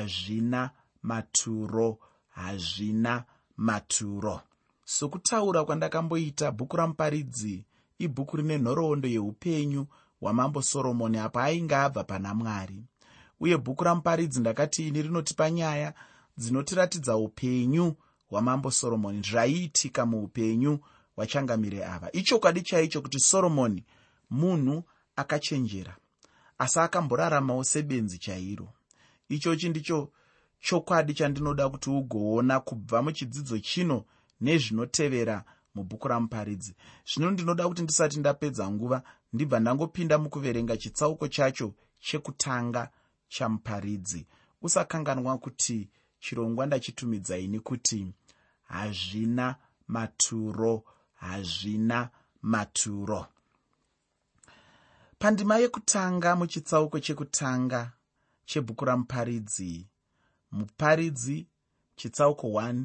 hazvina maturo hazvina maturo. Sokutaura kwandakamboita bhuku ramuparidzi ibhuku rine nhoroondo yeupenyu hwamambo soromoni apo ainge abva pana mwari. Uye bhuku ramuparidzi ndakati ini rinotipa nyaya dzinotiratidza upenyu hwamambo soromoni. Zvaiitika muupenyu hwachangamire ava. Ichokwadi chaicho kuti soromoni munhu akachenjera asi akamboraramawo sebenzi chairo ichochi ndicho chokwadi chandinoda kuti ugoona kubva muchidzidzo chino nezvinotevera mubhuku ramuparidzi. Zvino ndinoda kuti ndisati ndapedza nguva ndibva ndangopinda mukuverenga chitsauko chacho chekutanga chamuparidzi. Usakanganwa kuti chirongwa ndachitumidzaini kuti hazvina maturo hazvina maturo. Pandima yekutanga muchitsauko chekutanga chebhuku ramuparidzi. Muparidzi chitsauko 1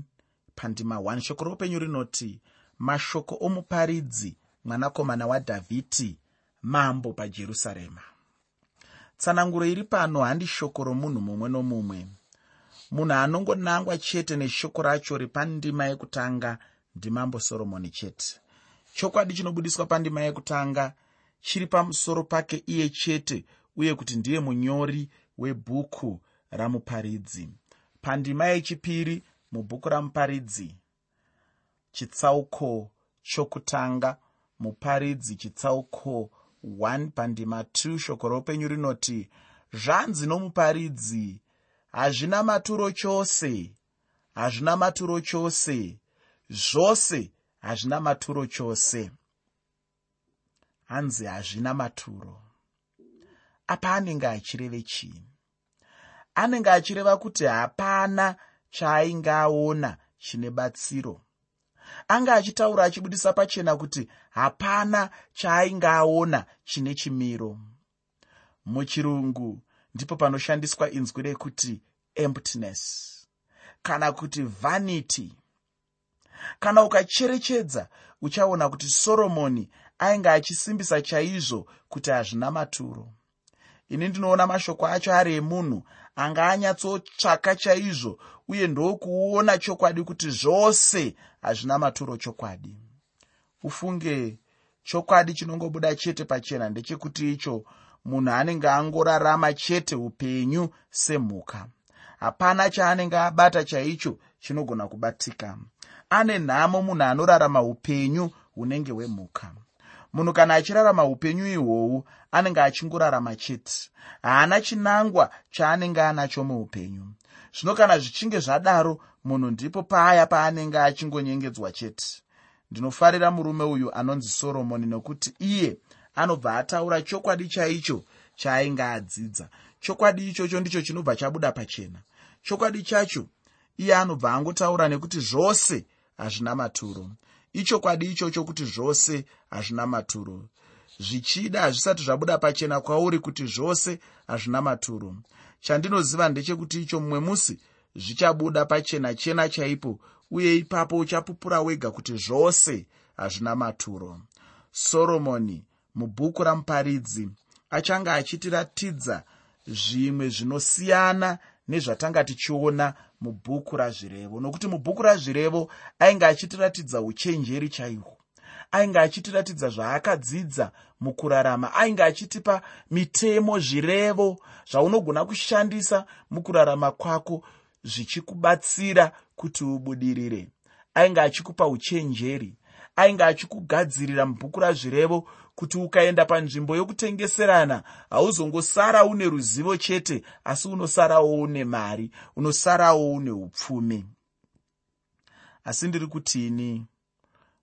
pandima 1 shoko roupenyu rinoti mashoko omuparidzi mwanakomana wadhavhidhi mambo pajerusarema. Tsananguro iri pano handi shoko romunhu mumwe nomumwe. Munhu anongonangwa chete neshoko racho repandima yekutanga ndimambo soromoni chete. Chokwadi chinobudiswa pandima yekutanga chiri pamusoro pake iye chete uye kuti ndiye munyori webhuku ramuparidzi. Pandima yechipiri mubhuku ramuparidzi. Chitsauko chokutanga muparidzi chitsauko 1 pandima 2 shoko roupenyu rinoti zvanzi nomuparidzi hazvina maturo chose hazvina maturo chose zvose hazvina maturo chose. Hanzi hazvina maturo apa anenge achireve chii anenge achireva kuti hapana chaainge aona chine batsiro. Anga achitaura achibudisa pachena kuti hapana chaainge aona chine chimiro. Muchirungu ndipo panoshandiswa inzwi rekuti emptiness. Kana kuti vanity. Kana ukacherechedza uchaona kuti soromoni ainge achisimbisa chaizvo kuti hazvina maturo ini ndinoona mashoko acho ari emunhu anga anyatsotsvaka chaizvo uye ndokuona chokwadi kuti zvose hazvina maturo chokwadi. Ufunge chokwadi chinongobuda chete pachena ndechekuti icho munhu anenge angorarama chete upenyu semhuka. Hapana chaanenge abata chaicho chinogona kubatika. Ane nhamo munhu anorarama upenyu hunenge hwemhuka munhu kana achirarama upenyu ihwohwu anenge achingorarama chete. Haana chinangwa chaanenge anacho muupenyu. Zvino kana zvichinge zvadaro munhu ndipo paya paanenge achingonyengedzwa chete. Ndinofarira murume uyu anonzi soromoni nokuti iye anobva ataura chokwadi chaicho chaainge adzidza. Chokwadi ichocho ndicho chinobva chabuda pachena. Chokwadi chacho iye anobva angotaura nekuti zvose hazvina maturo ichokwadi ichocho kuti zvose hazvina maturo. Zvichida hazvisati zvabuda pachena kwauri kuti zvose hazvina maturo. Chandinoziva ndechekuti icho mumwe musi zvichabuda pachena chena chaipo uye ipapo uchapupura wega kuti zvose hazvina maturo. Soromoni mubhuku ramuparidzi achange achitiratidza zvimwe zvinosiyana nezvatanga tichiona mubhuku razvirevo. Nokuti mubhuku razvirevo ainge achitiratidza uchenjeri chaihwo ainge achitiratidza zvaakadzidza mukurarama ainge achitipa mitemo zvirevo zvaunogona kushandisa mukurarama kwako zvichikubatsira kuti ubudirire. Ainge achikupa uchenjeri ainge achikugadzirira mubhuku razvirevo kuti ukaenda panzvimbo yokutengeserana hauzongosara une ruzivo chete asi unosarawo une mari unosarawo une upfumi. Asi ndiri kutini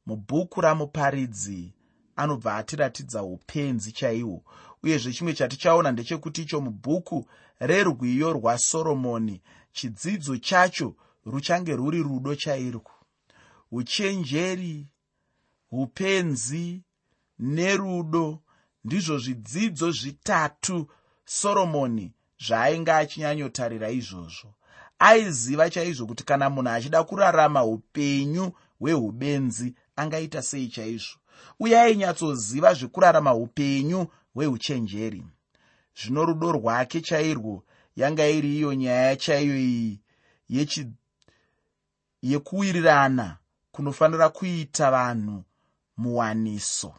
mubhuku ramuparidzi anobva atiratidza upenzi chaihwo uyezve chimwe chatichaona ndechekuti icho mubhuku rerwiyo rwasoromoni chidzidzo chacho ruchange rwuri rudo chairwo. Uchenjeri upenzi nerudo. Ndizvo zvidzidzo zvitatu soromoni zvaainge achinyanyotarira izvozvo. Aiziva chaizvo kuti kana munhu achida kurarama upenyu hweubenzi angaita sei chaizvo? Uye ainyatsoziva zvekurarama upenyu hweuchenjeri. Zvino rudo rwake chairwo yanga iri iyo nyaya chaiyo iyi yekuwirirana kunofanira kuita vanhu muwaniso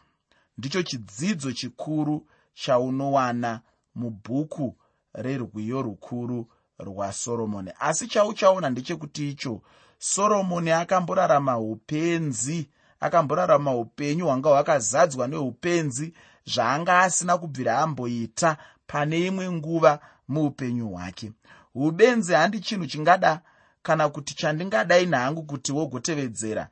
ndicho chidzidzo chikuru chaunowana mubhuku rerwiyo rukuru rwasoromoni asi chauchaona ndechekuti icho soromoni akamborarama upenzi akamborarama upenyu hwanga hwakazadzwa neupenzi zvaanga asina kubvira amboita pane imwe nguva muupenyu hwake. Ubenzi handi chinhu chingada kana kuti chandingadai nhangu kuti wogotevedzera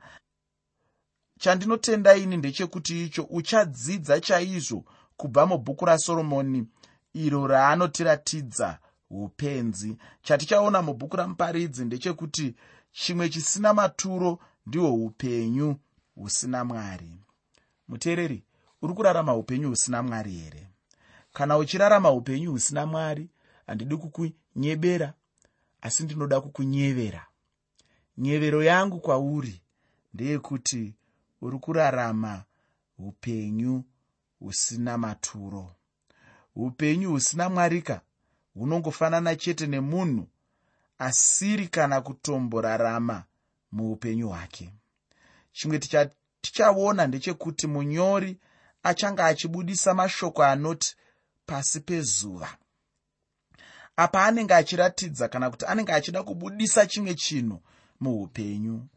chandinotenda ini ndechekuti icho uchadzidza chaizvo kubva mubhuku rasoromoni iro raanotiratidza upenzi. Chatichaona mubhuku ramuparidzi ndechekuti chimwe chisina maturo ndihwo upenyu husina mwari. Muteereri uri kurarama upenyu husina mwari here? Kana uchirarama upenyu husina mwari handidi kukunyebera asi ndinoda kukunyevera. Nyevero yangu kwauri ndeyekuti uri kurarama upenyu husina maturo. Upenyu husina mwarika hunongofanana chete nemunhu asiri kana kutomborarama muupenyu hwake. Chimwe tichaona ndechekuti munyori achanga achibudisa mashoko anoti pasi pezuva. Apa anenge achiratidza kana kuti anenge achida kubudisa chimwe chinhu muupenyu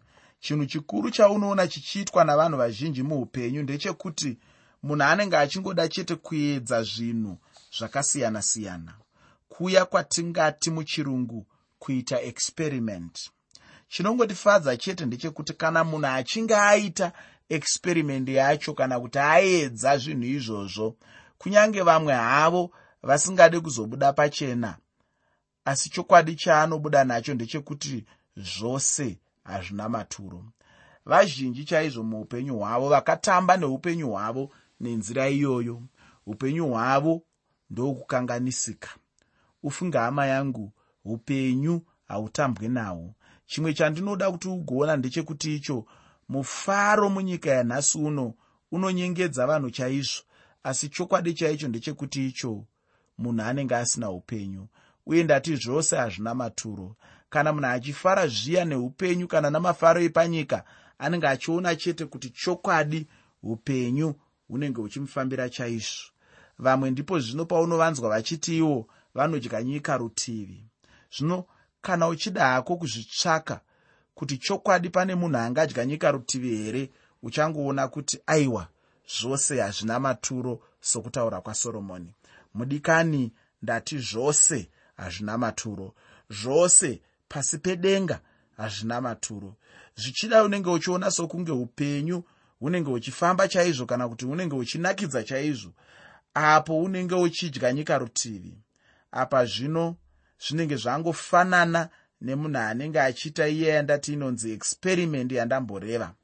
chinhu chikuru chaunoona chichiitwa navanhu vazhinji muupenyu ndechekuti munhu anenge achingoda chete kuedza zvinhu zvakasiyana-siyana. Kuya kwatingati muchirungu kuita experiment. Chinongotifadza chete ndechekuti kana munhu achinge aita experiment yacho kana kuti aedza zvinhu izvozvo kunyange vamwe havo vasingade kuzobuda pachena asi chokwadi chaanobuda nacho ndechekuti zvose hazvina maturo. Vazhinji chaizvo muupenyu hwavo vakatamba neupenyu hwavo nenzira iyoyo. Upenyu hwavo ndokukanganisika. Ufunge hama yangu upenyu hautambwe nahwo. Chimwe chandinoda kuti ugoona ndechekuti icho mufaro munyika yanhasi uno unonyengedza vanhu chaizvo asi chokwadi chaicho ndechekuti icho munhu anenge asina upenyu uye ndati zvose hazvina maturo. Kana munhu achifara zviya neupenyu kana namafaro epanyika anenge achiona chete kuti chokwadi upenyu hunenge huchimufambira chaizvo. Vamwe ndipo zvino paunovanzwa vachiti iwo vanodya nyika rutivi. Zvino kana uchida hako kuzvitsvaka kuti chokwadi pane munhu angadya nyika rutivi here uchangoona kuti aiwa zvose hazvina maturo sokutaura kwasoromoni. Mudikani ndati zvose hazvina maturo. Zvose pasi pedenga hazvina maturo. Zvichida unenge uchiona sokunge upenyu hunenge huchifamba chaizvo kana kuti hunenge huchinakidza chaizvo apo unenge uchidya nyika rutivi. Apa zvino zvinenge zvangofanana nemunhu anenge achiita iye yandati inonzi experiment yandamboreva.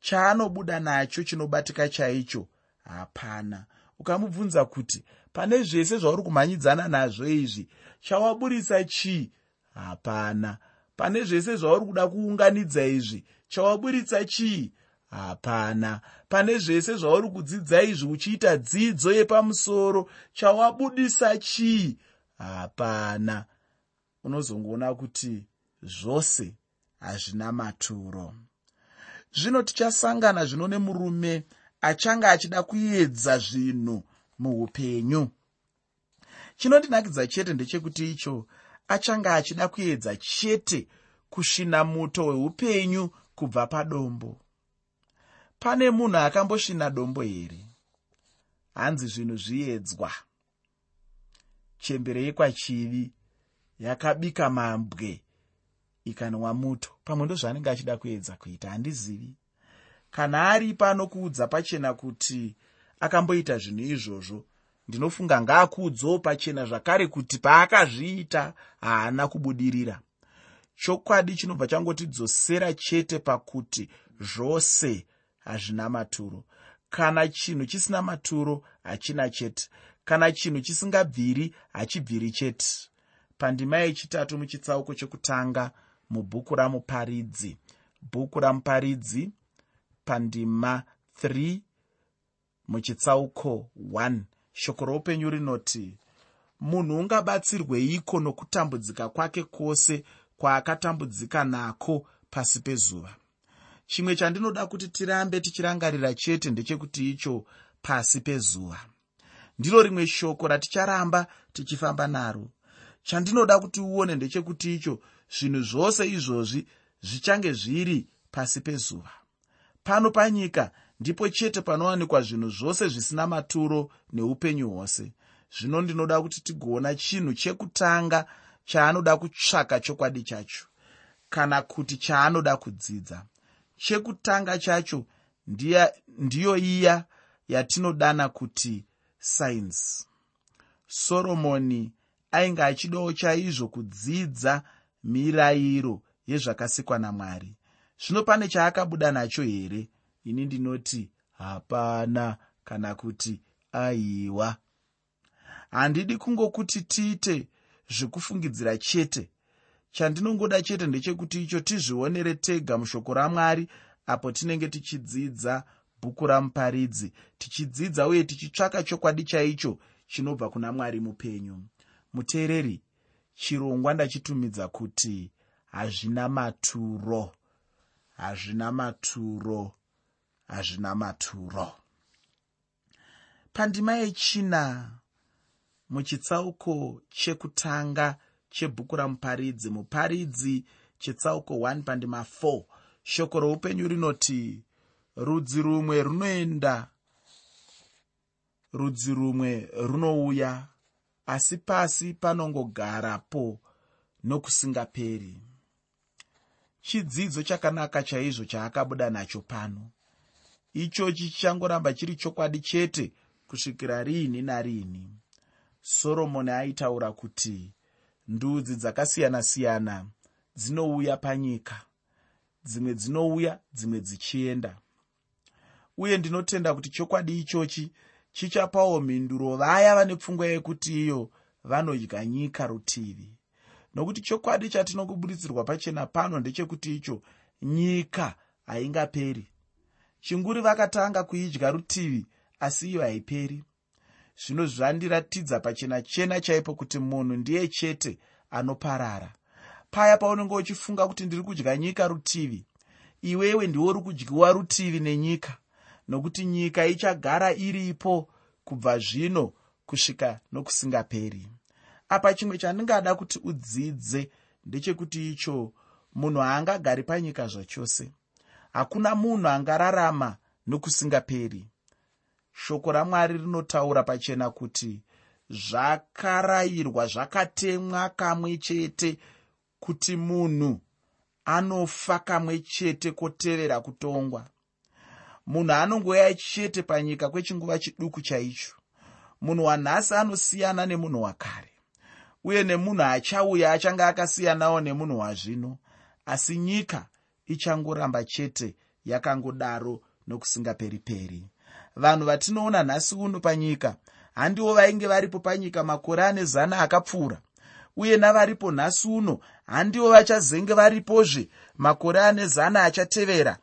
Chaanobuda nacho chinobatika chaicho hapana. Ukamubvunza kuti pane zvese zvauri kumhanyidzana nazvo izvi. Chawaburisa chii? Hapana. Pane zvese zvauri kuda kuunganidza izvi. Chawaburitsa chii? Hapana. Pane zvese zvauri kudzidza izvi uchiita dzidzo yepamusoro. Chawabudisa chii? Hapana. Unozongoona kuti zvose hazvina maturo. Zvino tichasangana zvino nemurume achanga achida kuedza zvinhu muupenyu. Chinondinakidza chete ndechekuti icho achanga achida kuedza chete kusvina muto hweupenyu kubva padombo. Pane munhu akambosvina dombo here? Hanzi zvinhu zviedzwa. Chembere yekwachivi yakabika mambwe ikanwa muto. Pamwe ndozvaanenge achida kuedza kuita handizivi. Kana ari panokuudza pachena kuti akamboita zvinhu izvozvo. Ndinofunga ngaakuudzawo pachena zvakare kuti paakazviita haana kubudirira. Chokwadi chinobva changotidzosera chete pakuti zvose hazvina maturo. Kana chinhu chisina maturo hachina chete. Kana chinhu chisingabviri hachibviri chete. Pandima yechitatu muchitsauko chekutanga mubhuku ramuparidzi. Bhuku ramuparidzi pandima 3 muchitsauko 1 shoko roupenyu rinoti munhu ungabatsirweiko nokutambudzika kwake kwose kwaakatambudzika nako pasi pezuva? Chimwe chandinoda kuti tirambe tichirangarira chete ndechekuti icho pasi pezuva. Ndiro rimwe shoko raticharamba tichifamba naro. Chandinoda kuti uone ndechekuti icho zvinhu zvose izvozvi zvichange zviri pasi pezuva. Pano panyika ndipo chete panowanikwa zvinhu zvose zvisina maturo neupenyu hwose. Zvino ndinoda kuti tigoona chinhu chekutanga chaanoda kutsvaka chokwadi chacho kana kuti chaanoda kudzidza. Chekutanga chacho ndiyo iya yatinodana kuti sainzi soromoni ainge achidawo chaizvo kudzidza mirayiro yezvakasikwa namwari. Zvino pane chaakabuda nacho here ini ndinoti hapana kana kuti aiwa. Handidi kungokuti tiite zvekufungidzira chete. Chandinongoda chete ndechekuti icho tizvionere tega mushoko ramwari apo tinenge tichidzidza bhuku ramuparidzi. Tichidzidza uye tichitsvaka chokwadi chaicho chinobva kuna mwari mupenyu. Muteereri chirongwa ndachitumidza kuti hazvina maturo. Hazvina maturo hazvina maturo. Pandima yechina muchitsauko chekutanga chebhuku ramuparidzi muparidzi chitsauko 1 pandima 4 shoko roupenyu rinoti rudzi rumwe runoenda rudzi rumwe runouya asi pasi panongogarapo nokusingaperi. Chidzidzo chakanaka chaizvo chaakabuda nacho pano ichochi chichangoramba chiri chokwadi chete kusvikira riini nariini. Soromoni aitaura kuti ndudzi dzakasiyana-siyana dzinouya panyika. Dzimwe dzinouya dzimwe dzichienda. Uye ndinotenda kuti chokwadi ichochi chichapawo mhinduro vaya vane pfungwa yekuti iyo vanodya nyika rutivi. Nokuti chokwadi chatinongobuditsirwa pachena pano ndechekuti icho nyika haingaperi chinguri vakatanga kuidya rutivi asi iyo haiperi. Zvino zvandiratidza pachena chena chaipo kuti munhu ndiye chete anoparara. Paya paunenge uchifunga kuti ndiri kudya nyika rutivi iwewe ndiwo uri kudyiwa rutivi nenyika nokuti nyika ichagara iripo kubva zvino kusvika nokusingaperi. Apa chimwe chandingada kuti udzidze ndechekuti icho munhu haangagari panyika zvachose hakuna munhu angararama nokusingaperi. Shoko ramwari rinotaura pachena kuti zvakarayirwa zvakatemwa kamwe chete kuti munhu anofa kamwe chete kotevera kutongwa. Munhu anongoya chete panyika kwechinguva chiduku chaicho munhu wanhasi anosiyana nemunhu wakare. Uye nemunhu achauya achange akasiyanawo nemunhu wazvino. Asi nyika ichangoramba chete yakangodaro nokusingaperi-peri. Vanhu vatinoona nhasi uno panyika handiwo vainge varipo panyika makore ane zana akapfuura uye navaripo nhasi uno handiwo vachazenge varipozve makore ane zana achatevera.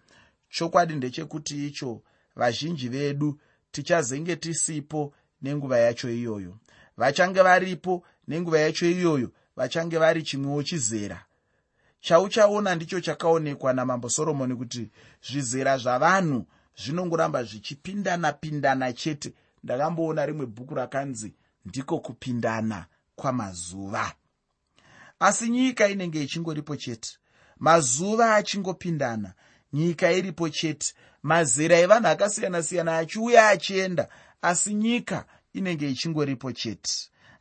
Chokwadi ndechekuti icho vazhinji vedu tichazenge tisipo nenguva yacho iyoyo. Vachange varipo nenguva yacho iyoyo vachange vari chimwewo chizera chauchaona ndicho chakaonekwa namambo soromoni kuti zvizera zvavanhu zvinongoramba zvichipindana-pindana chete. Ndakamboona rimwe bhuku rakanzi ndiko kupindana kwamazuva. Asi nyika inenge ichingoripo chete mazuva achingopindana nyika iripo chete mazera evanhu akasiyana-siyana achiuya achienda asi nyika inenge ichingoripo chete.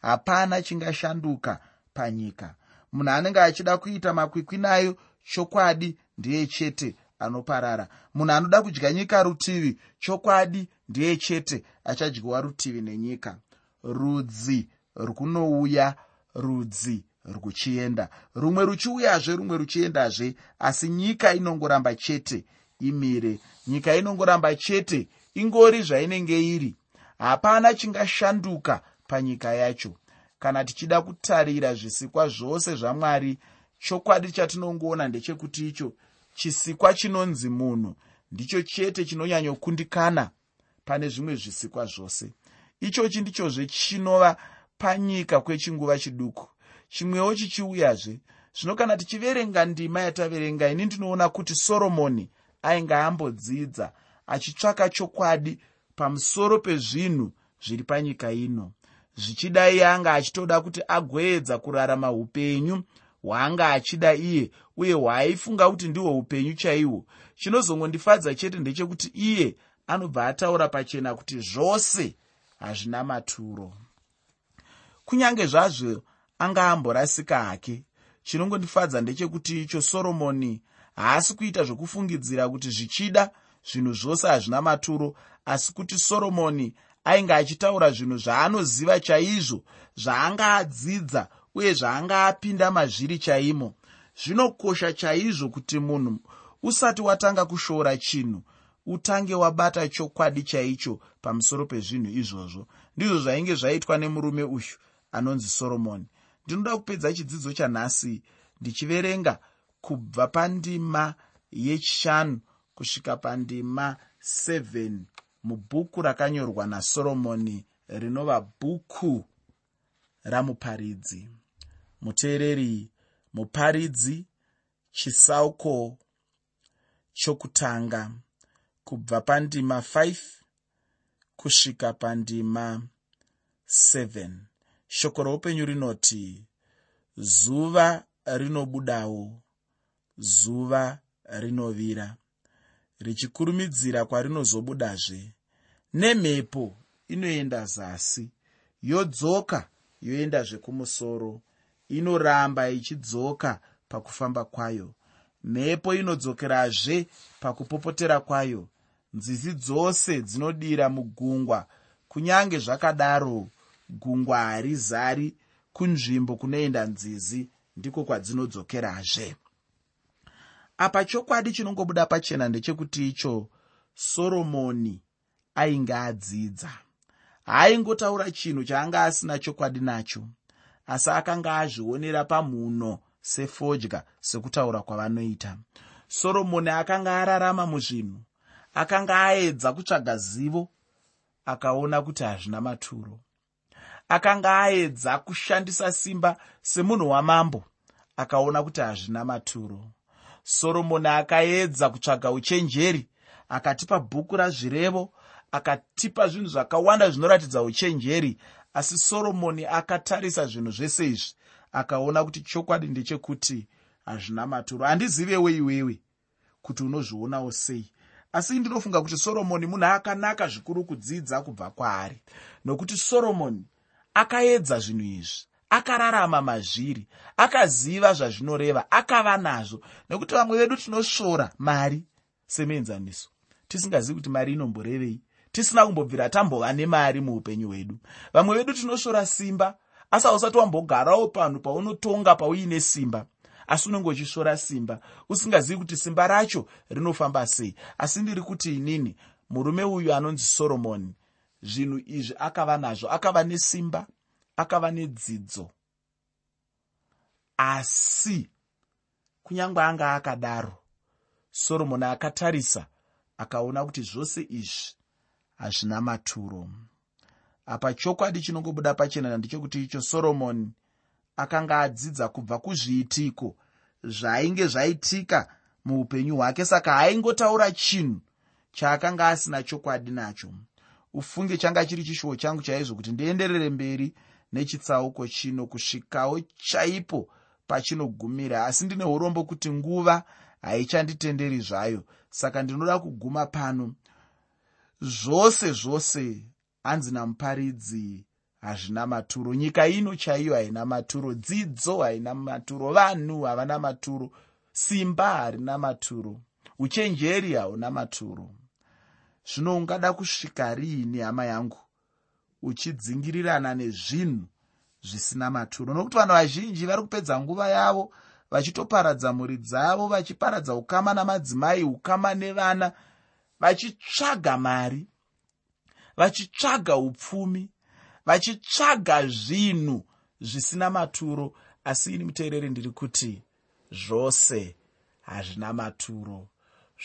Hapana chingashanduka panyika munhu anenge achida kuita makwikwi nayo chokwadi ndiye chete anoparara. Munhu anoda kudya nyika rutivi chokwadi ndiye chete achadyiwa rutivi nenyika. Rudzi runouya rudzi ruchienda rumwe ruchiuyazve rumwe ruchiendazve asi nyika inongoramba chete imire. Nyika inongoramba chete ingori zvainenge iri. Hapana chingashanduka panyika yacho kana tichida kutarira zvisikwa zvose zvamwari chokwadi chatinongoona ndechekuti icho chisikwa chinonzi munhu ndicho chete chinonyanyokundikana pane zvimwe zvisikwa zvose. Ichochi ndichozve chinova panyika kwechinguva chiduku. Chimwewo chichiuyazve. Zvino kana tichiverenga ndima yataverenga ini ndinoona kuti soromoni ainge ambodzidza achitsvaka chokwadi pamusoro pezvinhu zviri panyika ino zvichida iye anga achitoda kuti agoedza kurarama upenyu hwaanga achida iye uye hwaaifunga kuti ndihwo upenyu chaihwo chinozongondifadza chete ndechekuti iye anobva ataura pachena kuti zvose hazvina maturo. Kunyange zvazvo anga amborasika hake. Chinongondifadza ndechekuti icho soromoni haasi kuita zvokufungidzira kuti zvichida zvinhu zvose hazvina maturo asi kuti soromoni ainge achitaura zvinhu zvaanoziva chaizvo zvaanga adzidza uye zvaanga apinda mazviri chaimo. Zvinokosha chaizvo kuti munhu usati watanga kushoora chinhu utange wabata chokwadi chaicho pamusoro pezvinhu izvozvo. Ndizvo zvainge zvaitwa nemurume uyu anonzi soromoni ndinoda kupedza chidzidzo chanhasi ndichiverenga kubva pandima yechishanu kusvika pandima 7 mubhuku rakanyorwa nasoromoni rinova bhuku ramuparidzi. Muteereri muparidzi chisauko chokutanga. Kubva pandima 5 kusvika pandima 7 shoko roupenyu rinoti zuva rinobudawo zuva rinovira. Richikurumidzira kwarinozobudazve nemhepo inoenda zasi. Yodzoka yoendazve kumusoro. Inoramba ichidzoka pakufamba kwayo. Mhepo inodzokerazve pakupopotera kwayo. Nzizi dzose dzinodira mugungwa. Kunyange zvakadaro gungwa harizari kunzvimbo kunoenda nzizi ndiko kwadzinodzokerazve. Apa chokwadi chinongobuda pachena ndechekuti icho soromoni ainge adzidza. Haaingotaura chinhu chaanga asina chokwadi nacho asi akanga azvionera pamhuno sefodya sekutaura kwavanoita. Soromoni akanga ararama muzvinhu akanga aedza kutsvaga zivo akaona kuti hazvina maturo. Akanga aedza kushandisa simba semunhu wamambo akaona kuti hazvina maturo. Soromoni akaedza kutsvaga uchenjeri akatipa bhuku razvirevo akatipa zvinhu zvakawanda zvinoratidza uchenjeri asi soromoni akatarisa zvinhu zvese izvi akaona kuti chokwadi ndechekuti hazvina maturo. Handizivewo iwewe kuti unozvionawo sei. Asi ndinofunga kuti soromoni munhu akanaka zvikuru kudzidza kubva kwaari nokuti soromoni akaedza zvinhu izvi akararama mazviri akaziva zvazvinoreva akava nazvo nekuti vamwe vedu tinosvora mari semuenzaniso tisingazivi kuti mari inomborevei tisina kumbobvira tambova nemari muupenyu hwedu. Vamwe vedu tinosvora simba asi hausati wambogarawo panhu paunotonga pauine simba. Asi unenge uchisvora simba usingazivi kuti simba racho rinofamba sei. Asi ndiri kuti inini murume uyu anonzi soromoni zvinhu izvi akava nazvo. Akava nesimba akava nedzidzo. Asi kunyange anga akadaro soromoni akatarisa akaona kuti zvose izvi hazvina maturo. Apa chokwadi chinongobuda pachena ndechekuti icho soromoni akanga adzidza kubva kuzviitiko zvainge zvaitika muupenyu hwake saka haingotaura chinhu chaakanga asina chokwadi nacho. Ufunge changa chiri chishuwo changu chaizvo kuti ndienderere mberi nechitsauko chino kusvikawo chaipo pachinogumira. Asi ndine urombo kuti nguva haichanditenderi zvayo saka ndinoda kuguma pano zvose zvose hanzi namuparidzi hazvina maturo. Nyika ino chaiyo haina maturo. Dzidzo haina maturo. Vanhu havana maturo. Simba harina maturo. Uchenjeri hauna maturo. Zvino ungada kusvika riini hama yangu? Uchidzingirirana nezvinhu zvisina maturo. Nokuti vanhu vazhinji vari kupedza nguva yavo vachitoparadza mhuri dzavo vachiparadza ukama namadzimai ukama nevana vachitsvaga mari vachitsvaga upfumi vachitsvaga zvinhu zvisina maturo. Asi ini muteereri ndiri kuti zvose hazvina maturo.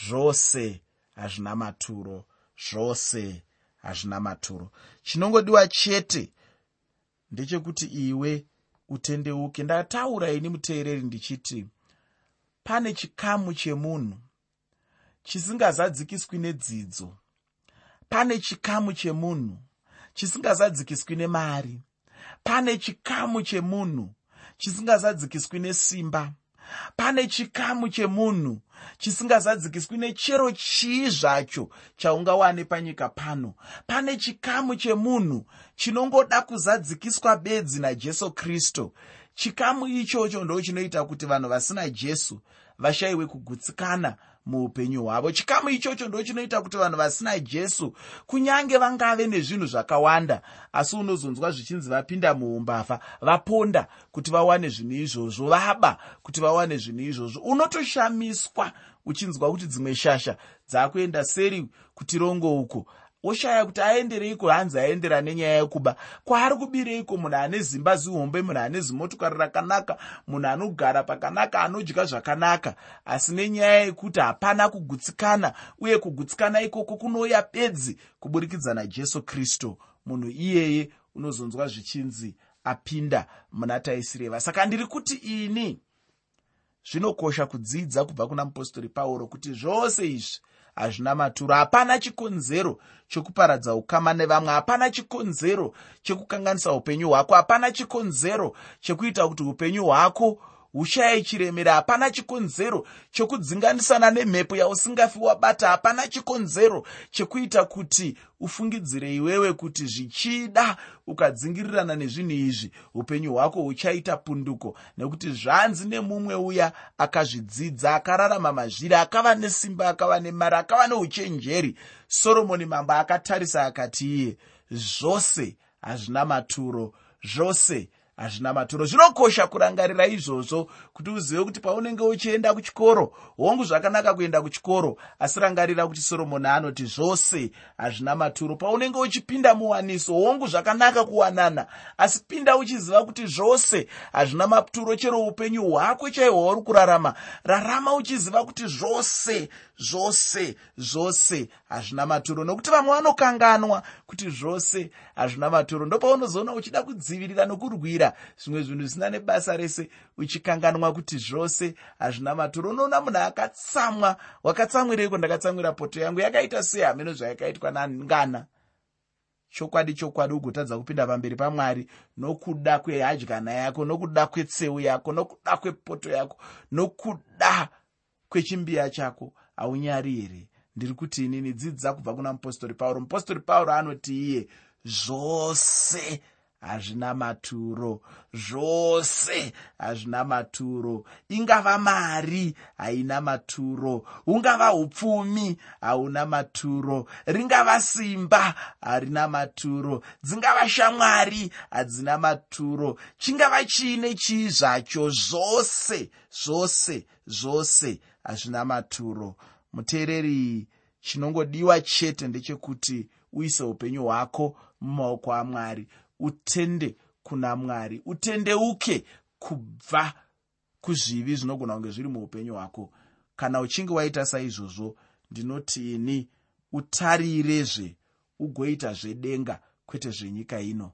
Zvose hazvina maturo. Zvose hazvina maturo. Chinongodiwa chete ndechekuti iwe utendeuke. Ndataura ini muteereri ndichiti pane chikamu chemunhu chisingazadzikiswi nedzidzo. Pane chikamu chemunhu chisingazadzikiswi nemari. Pane chikamu chemunhu chisingazadzikiswi nesimba. Pane chikamu chemunhu chisingazadzikiswi nechero chii zvacho chaungawane panyika pano. Pane chikamu chemunhu chinongoda kuzadzikiswa bedzi najesu kristu chikamu ichocho ndo chinoita kuti vanhu vasina jesu vashayiwe kugutsikana muupenyu hwavo. Chikamu ichocho ndo chinoita kuti vanhu vasina jesu kunyange vangave nezvinhu zvakawanda. Asi unozonzwa zvichinzi vapinda muumbavha vaponda kuti vawane zvinhu izvozvo vaba kuti vawane zvinhu izvozvo. Unotoshamiswa uchinzwa kuti dzimwe shasha dzaakuenda seri kutirongo uko oshaya kuti aendereiko hanzi aendera nenyaya yekuba? Kwaari kubireiko munhu ane zimba zihombe munhu ane zimotokari rakanaka munhu anogara pakanaka anodya zvakanaka asi nenyaya yekuti hapana kugutsikana uye kugutsikana ikoko kunouya bedzi kuburikidza najesu kristu. Munhu iyeye unozonzwa zvichinzi apinda muna taisireva. Saka ndiri kuti ini zvinokosha kudzidza kubva kuna mupostori pauro kuti zvose izvi hazvina maturo. Hapana chikonzero chokuparadza ukama nevamwe. Hapana chikonzero chekukanganisa upenyu hwako. Hapana chikonzero chekuita kuti upenyu hwako ushaye chiremera hapana chikonzero chokudzinganisana nemhepo yausingafi wabata hapana chikonzero chekuita kuti ufungidzire iwewe kuti zvichida ukadzingirirana nezvinhu izvi. Upenyu hwako huchaita punduko nekuti zvanzi nemumwe uya akazvidzidza akararama mazviri akava nesimba akava nemari akava neuchenjeri. Soromoni mambo akatarisa akati iye zvose hazvina maturo zvose hazvina maturo. Zvinokosha kurangarira izvozvo kuti uzive kuti paunenge uchienda kuchikoro hongu zvakanaka kuenda kuchikoro asi rangarira kuti soromoni anoti zvose hazvina maturo. Paunenge uchipinda muwaniso hongu zvakanaka kuwanana asi pinda uchiziva kuti zvose hazvina maturo chero upenyu hwako chaihwo uri kurarama. Rarama uchiziva kuti zvose zvose zvose hazvina maturo. Nokuti vamwe vanokanganwa kuti zvose hazvina maturo. Ndopaunozoona uchida kudzivirira nokurwira zvimwe zvinhu zvisina nebasa rese uchikanganwa kuti zvose hazvina maturo. Unoona munhu akatsamwa wakatsamwireiko ndakatsamwira poto yangu yakaita sei hameno zvayakaitwa nangana. Chokwadi chokwadi ugotadza kupinda pamberi pamwari. Nokuda kwehadyana yako nokuda kwetseu yako nokuda kwepoto yako nokuda kwechimbiya chako haunyari here? Ndiri kuti inini dzidza kubva kuna mupostori pauro. Mupostori pauro anoti iye zvose hazvina maturo. Zvose hazvina maturo. Ingava mari haina maturo. Hungava upfumi hauna maturo. Ringava simba harina maturo. Dzingava shamwari hadzina maturo. Chingava chiine chii zvacho zvose zvose zvose hazvina maturo. Muteereri chinongodiwa chete ndechekuti uise upenyu hwako mumaoko amwari utende kuna mwari utendeuke kubva kuzvivi zvinogona kunge zviri muupenyu hwako. Kana uchinge waita saizvozvo ndinoti ini utarirezve ugoita zvedenga kwete zvenyika ino